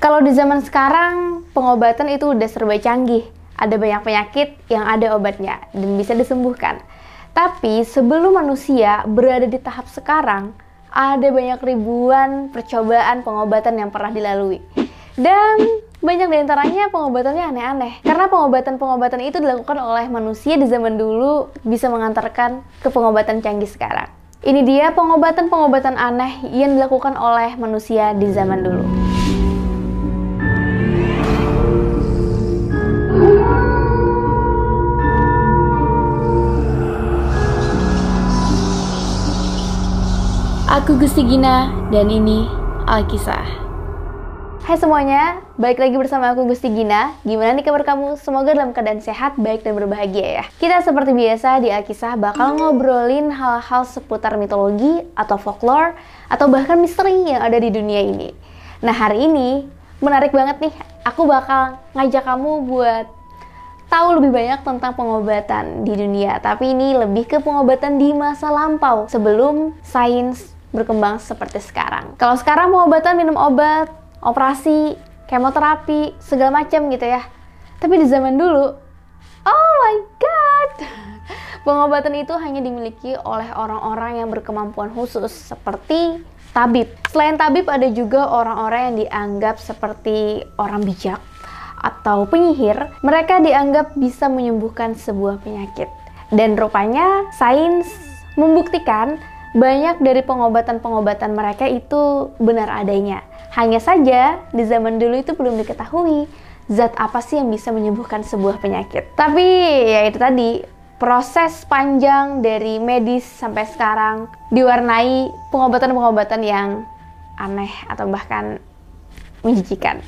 Kalau di zaman sekarang, pengobatan itu udah serba canggih. Ada banyak penyakit yang ada obatnya dan bisa disembuhkan. Tapi sebelum manusia berada di tahap sekarang, ada banyak ribuan percobaan pengobatan yang pernah dilalui. Dan banyak di antaranya pengobatannya aneh-aneh. Karena pengobatan-pengobatan itu dilakukan oleh manusia di zaman dulu bisa mengantarkan ke pengobatan canggih sekarang. Ini dia pengobatan-pengobatan aneh yang dilakukan oleh manusia di zaman dulu. Aku Gusti Gina dan ini Alkisah. Hai semuanya, balik lagi bersama aku Gusti Gina. Gimana nih kabar kamu? Semoga dalam keadaan sehat, baik dan berbahagia ya. Kita seperti biasa di Alkisah bakal ngobrolin hal-hal seputar mitologi atau folklore atau bahkan misteri yang ada di dunia ini. Nah hari ini menarik banget nih, aku bakal ngajak kamu buat tahu lebih banyak tentang pengobatan di dunia. Tapi ini lebih ke pengobatan di masa lampau sebelum sains berkembang seperti sekarang. Kalau sekarang pengobatan minum obat, operasi, kemoterapi, segala macam gitu ya. Tapi di zaman dulu, oh my god, pengobatan itu hanya dimiliki oleh orang-orang yang berkemampuan khusus seperti tabib. Selain tabib ada juga orang-orang yang dianggap seperti orang bijak atau penyihir. Mereka dianggap bisa menyembuhkan sebuah penyakit. Dan rupanya sains membuktikan banyak dari pengobatan-pengobatan mereka itu benar adanya. Hanya saja di zaman dulu itu belum diketahui zat apa sih yang bisa menyembuhkan sebuah penyakit. Tapi ya itu tadi proses panjang dari medis sampai sekarang diwarnai pengobatan-pengobatan yang aneh atau bahkan menjijikan.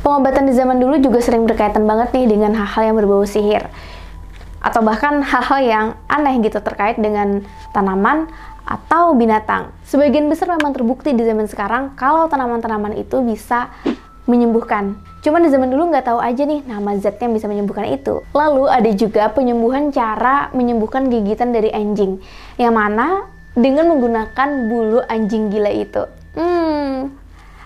Pengobatan di zaman dulu juga sering berkaitan banget nih dengan hal-hal yang berbau sihir atau bahkan hal-hal yang aneh gitu terkait dengan tanaman atau binatang. Sebagian besar memang terbukti di zaman sekarang kalau tanaman-tanaman itu bisa menyembuhkan. Cuman di zaman dulu nggak tahu aja nih nama zat yang bisa menyembuhkan itu. Lalu ada juga penyembuhan cara menyembuhkan gigitan dari anjing. Yang mana dengan menggunakan bulu anjing gila itu. Hmm,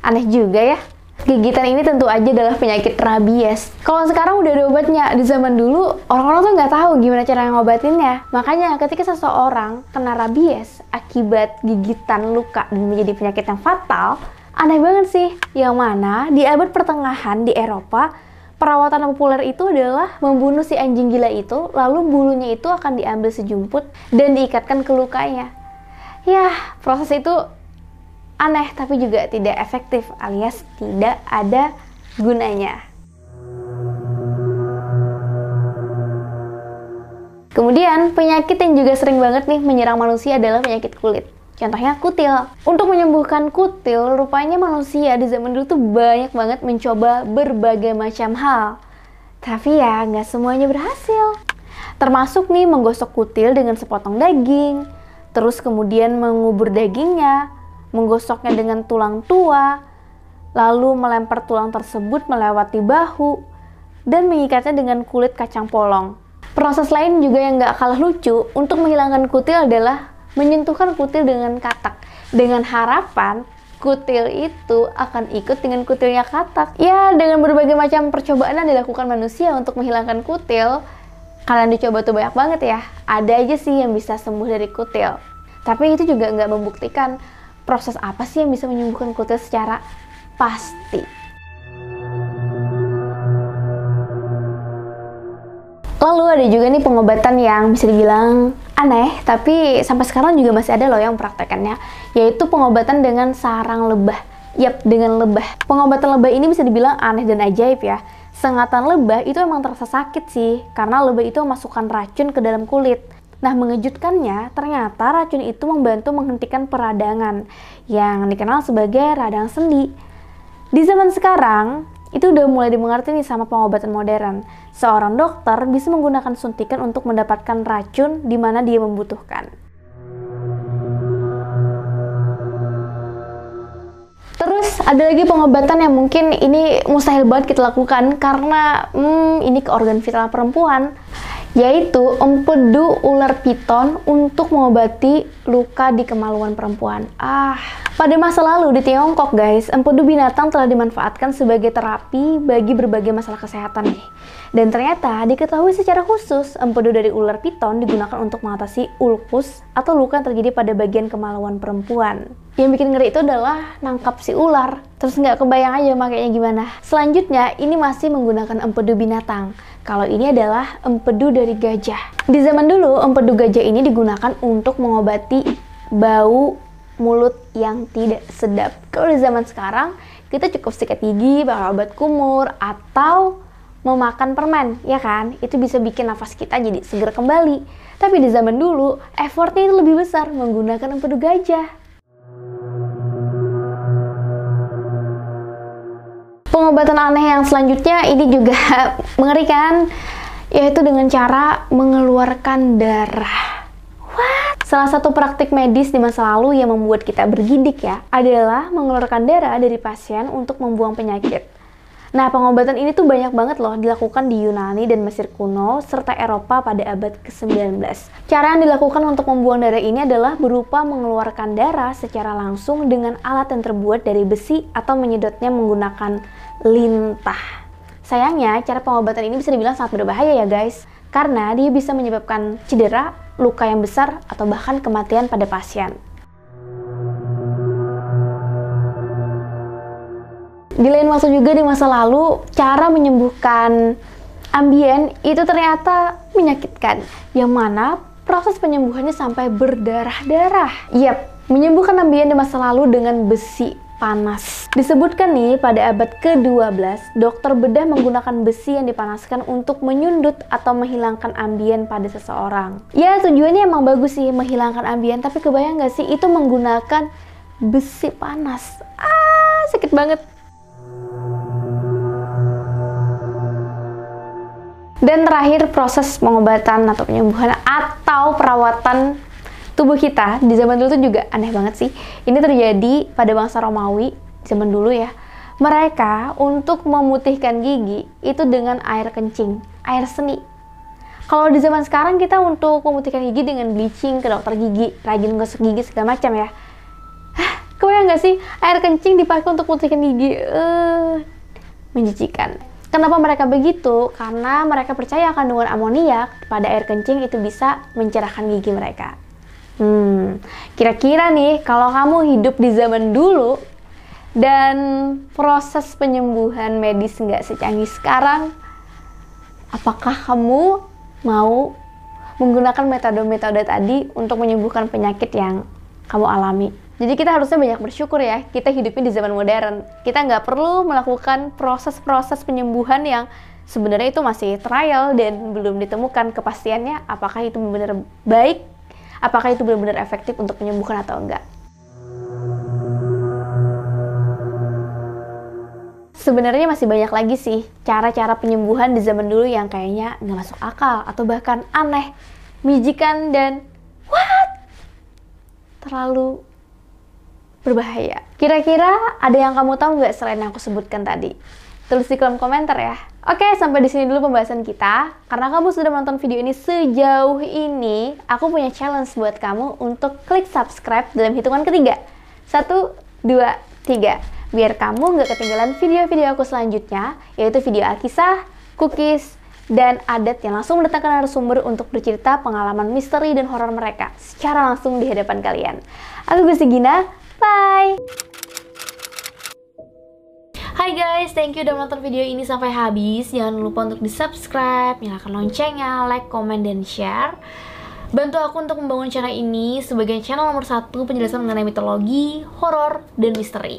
aneh juga ya. Gigitan ini tentu aja adalah penyakit rabies. Kalau sekarang udah ada obatnya, di zaman dulu orang-orang tuh nggak tahu gimana cara ngobatinnya. Makanya ketika seseorang kena rabies akibat gigitan luka dan menjadi penyakit yang fatal, aneh banget sih. Yang mana di abad pertengahan di Eropa, perawatan populer itu adalah membunuh si anjing gila itu, lalu bulunya itu akan diambil sejumput dan diikatkan ke lukanya. Ya, proses itu aneh tapi juga tidak efektif alias tidak ada gunanya. Kemudian, penyakit yang juga sering banget nih menyerang manusia adalah penyakit kulit. Contohnya kutil. Untuk menyembuhkan kutil, rupanya manusia di zaman dulu tuh banyak banget mencoba berbagai macam hal. Tapi ya, nggak semuanya berhasil. Termasuk nih menggosok kutil dengan sepotong daging, terus kemudian mengubur dagingnya, menggosoknya dengan tulang tua, lalu melempar tulang tersebut melewati bahu, dan mengikatnya dengan kulit kacang polong. Proses lain juga yang gak kalah lucu untuk menghilangkan kutil adalah menyentuhkan kutil dengan katak, dengan harapan kutil itu akan ikut dengan kutilnya katak. Ya, dengan berbagai macam percobaan yang dilakukan manusia untuk menghilangkan kutil, kalian dicoba tuh banyak banget ya. Ada aja sih yang bisa sembuh dari kutil. Tapi itu juga nggak membuktikan proses apa sih yang bisa menyembuhkan kutil secara pasti. Lalu ada juga nih pengobatan yang bisa dibilang aneh, tapi sampai sekarang juga masih ada loh yang praktekannya, yaitu pengobatan dengan sarang lebah. Yap, dengan lebah. Pengobatan lebah ini bisa dibilang aneh dan ajaib ya. Sengatan lebah itu emang terasa sakit sih, karena lebah itu memasukkan racun ke dalam kulit. Nah, mengejutkannya, ternyata racun itu membantu menghentikan peradangan yang dikenal sebagai radang sendi. Di zaman sekarang, itu udah mulai dimengerti nih sama pengobatan modern. Seorang dokter bisa menggunakan suntikan untuk mendapatkan racun di mana dia membutuhkan. Ada lagi pengobatan yang mungkin ini mustahil banget kita lakukan karena hmm, ini ke organ vital perempuan yaitu empedu ular piton untuk mengobati luka di kemaluan perempuan. Ah, pada masa lalu di Tiongkok guys, empedu binatang telah dimanfaatkan sebagai terapi bagi berbagai masalah kesehatan nih. Dan ternyata diketahui secara khusus empedu dari ular piton digunakan untuk mengatasi ulkus atau luka yang terjadi pada bagian kemaluan perempuan. Yang bikin ngeri itu adalah nangkap si ular. Terus nggak kebayang aja makanya gimana. Selanjutnya, ini masih menggunakan empedu binatang. Kalau ini adalah empedu dari gajah. Di zaman dulu, empedu gajah ini digunakan untuk mengobati bau mulut yang tidak sedap. Kalau di zaman sekarang, kita cukup sikat gigi, bakal obat kumur, atau memakan permen, ya kan? Itu bisa bikin nafas kita jadi seger kembali. Tapi di zaman dulu, effortnya itu lebih besar menggunakan empedu gajah. Pengobatan aneh yang selanjutnya ini juga mengerikan, yaitu dengan cara mengeluarkan darah. What? Salah satu praktik medis di masa lalu yang membuat kita bergidik ya, adalah mengeluarkan darah dari pasien untuk membuang penyakit. Nah, pengobatan ini tuh banyak banget loh dilakukan di Yunani dan Mesir kuno serta Eropa pada abad ke-19. Cara yang dilakukan untuk membuang darah ini adalah berupa mengeluarkan darah secara langsung dengan alat yang terbuat dari besi atau menyedotnya menggunakan lintah. Sayangnya, cara pengobatan ini bisa dibilang sangat berbahaya ya guys, karena dia bisa menyebabkan cedera, luka yang besar, atau bahkan kematian pada pasien. Di lain waktu juga di masa lalu, cara menyembuhkan ambien itu ternyata menyakitkan. Yang mana proses penyembuhannya sampai berdarah-darah. Yap, menyembuhkan ambien di masa lalu dengan besi panas. Disebutkan nih pada abad ke-12, dokter bedah menggunakan besi yang dipanaskan untuk menyundut atau menghilangkan ambien pada seseorang. Ya tujuannya emang bagus sih menghilangkan ambien, tapi kebayang gak sih itu menggunakan besi panas? Ah, sakit banget. Dan terakhir proses pengobatan atau penyembuhan atau perawatan tubuh kita di zaman dulu tuh juga aneh banget sih. Ini terjadi pada bangsa Romawi zaman dulu ya. Mereka untuk memutihkan gigi itu dengan air kencing, air seni. Kalau di zaman sekarang kita untuk memutihkan gigi dengan bleaching ke dokter gigi, rajin gosok gigi segala macam ya. Hah, kebayang nggak sih air kencing dipakai untuk memutihkan gigi? Uh, menjijikan. Kenapa mereka begitu? Karena mereka percaya kandungan amoniak pada air kencing itu bisa mencerahkan gigi mereka. Hmm, kira-kira nih kalau kamu hidup di zaman dulu dan proses penyembuhan medis nggak secanggih sekarang, apakah kamu mau menggunakan metode-metode tadi untuk menyembuhkan penyakit yang kamu alami? Jadi kita harusnya banyak bersyukur ya, kita hidupnya di zaman modern. Kita nggak perlu melakukan proses-proses penyembuhan yang sebenarnya itu masih trial dan belum ditemukan kepastiannya apakah itu benar-benar baik apakah itu benar-benar efektif untuk menyembuhkan atau enggak. Sebenarnya masih banyak lagi sih cara-cara penyembuhan di zaman dulu yang kayaknya nggak masuk akal atau bahkan aneh, mijikan dan what? Terlalu berbahaya. Kira-kira ada yang kamu tahu nggak selain yang aku sebutkan tadi? Tulis di kolom komentar ya. Oke, sampai di sini dulu pembahasan kita. Karena kamu sudah menonton video ini sejauh ini, aku punya challenge buat kamu untuk klik subscribe dalam hitungan ketiga. Satu, dua, tiga. Biar kamu nggak ketinggalan video-video aku selanjutnya, yaitu video Alkisah, cookies, dan adat yang langsung mendatangkan narasumber untuk bercerita pengalaman misteri dan horor mereka secara langsung di hadapan kalian. Aku Gusti Gina, bye! Hai guys, thank you udah menonton video ini sampai habis. Jangan lupa untuk di subscribe, nyalakan loncengnya, like, comment, dan share. Bantu aku untuk membangun channel ini sebagai channel nomor satu penjelasan mengenai mitologi, horor, dan misteri.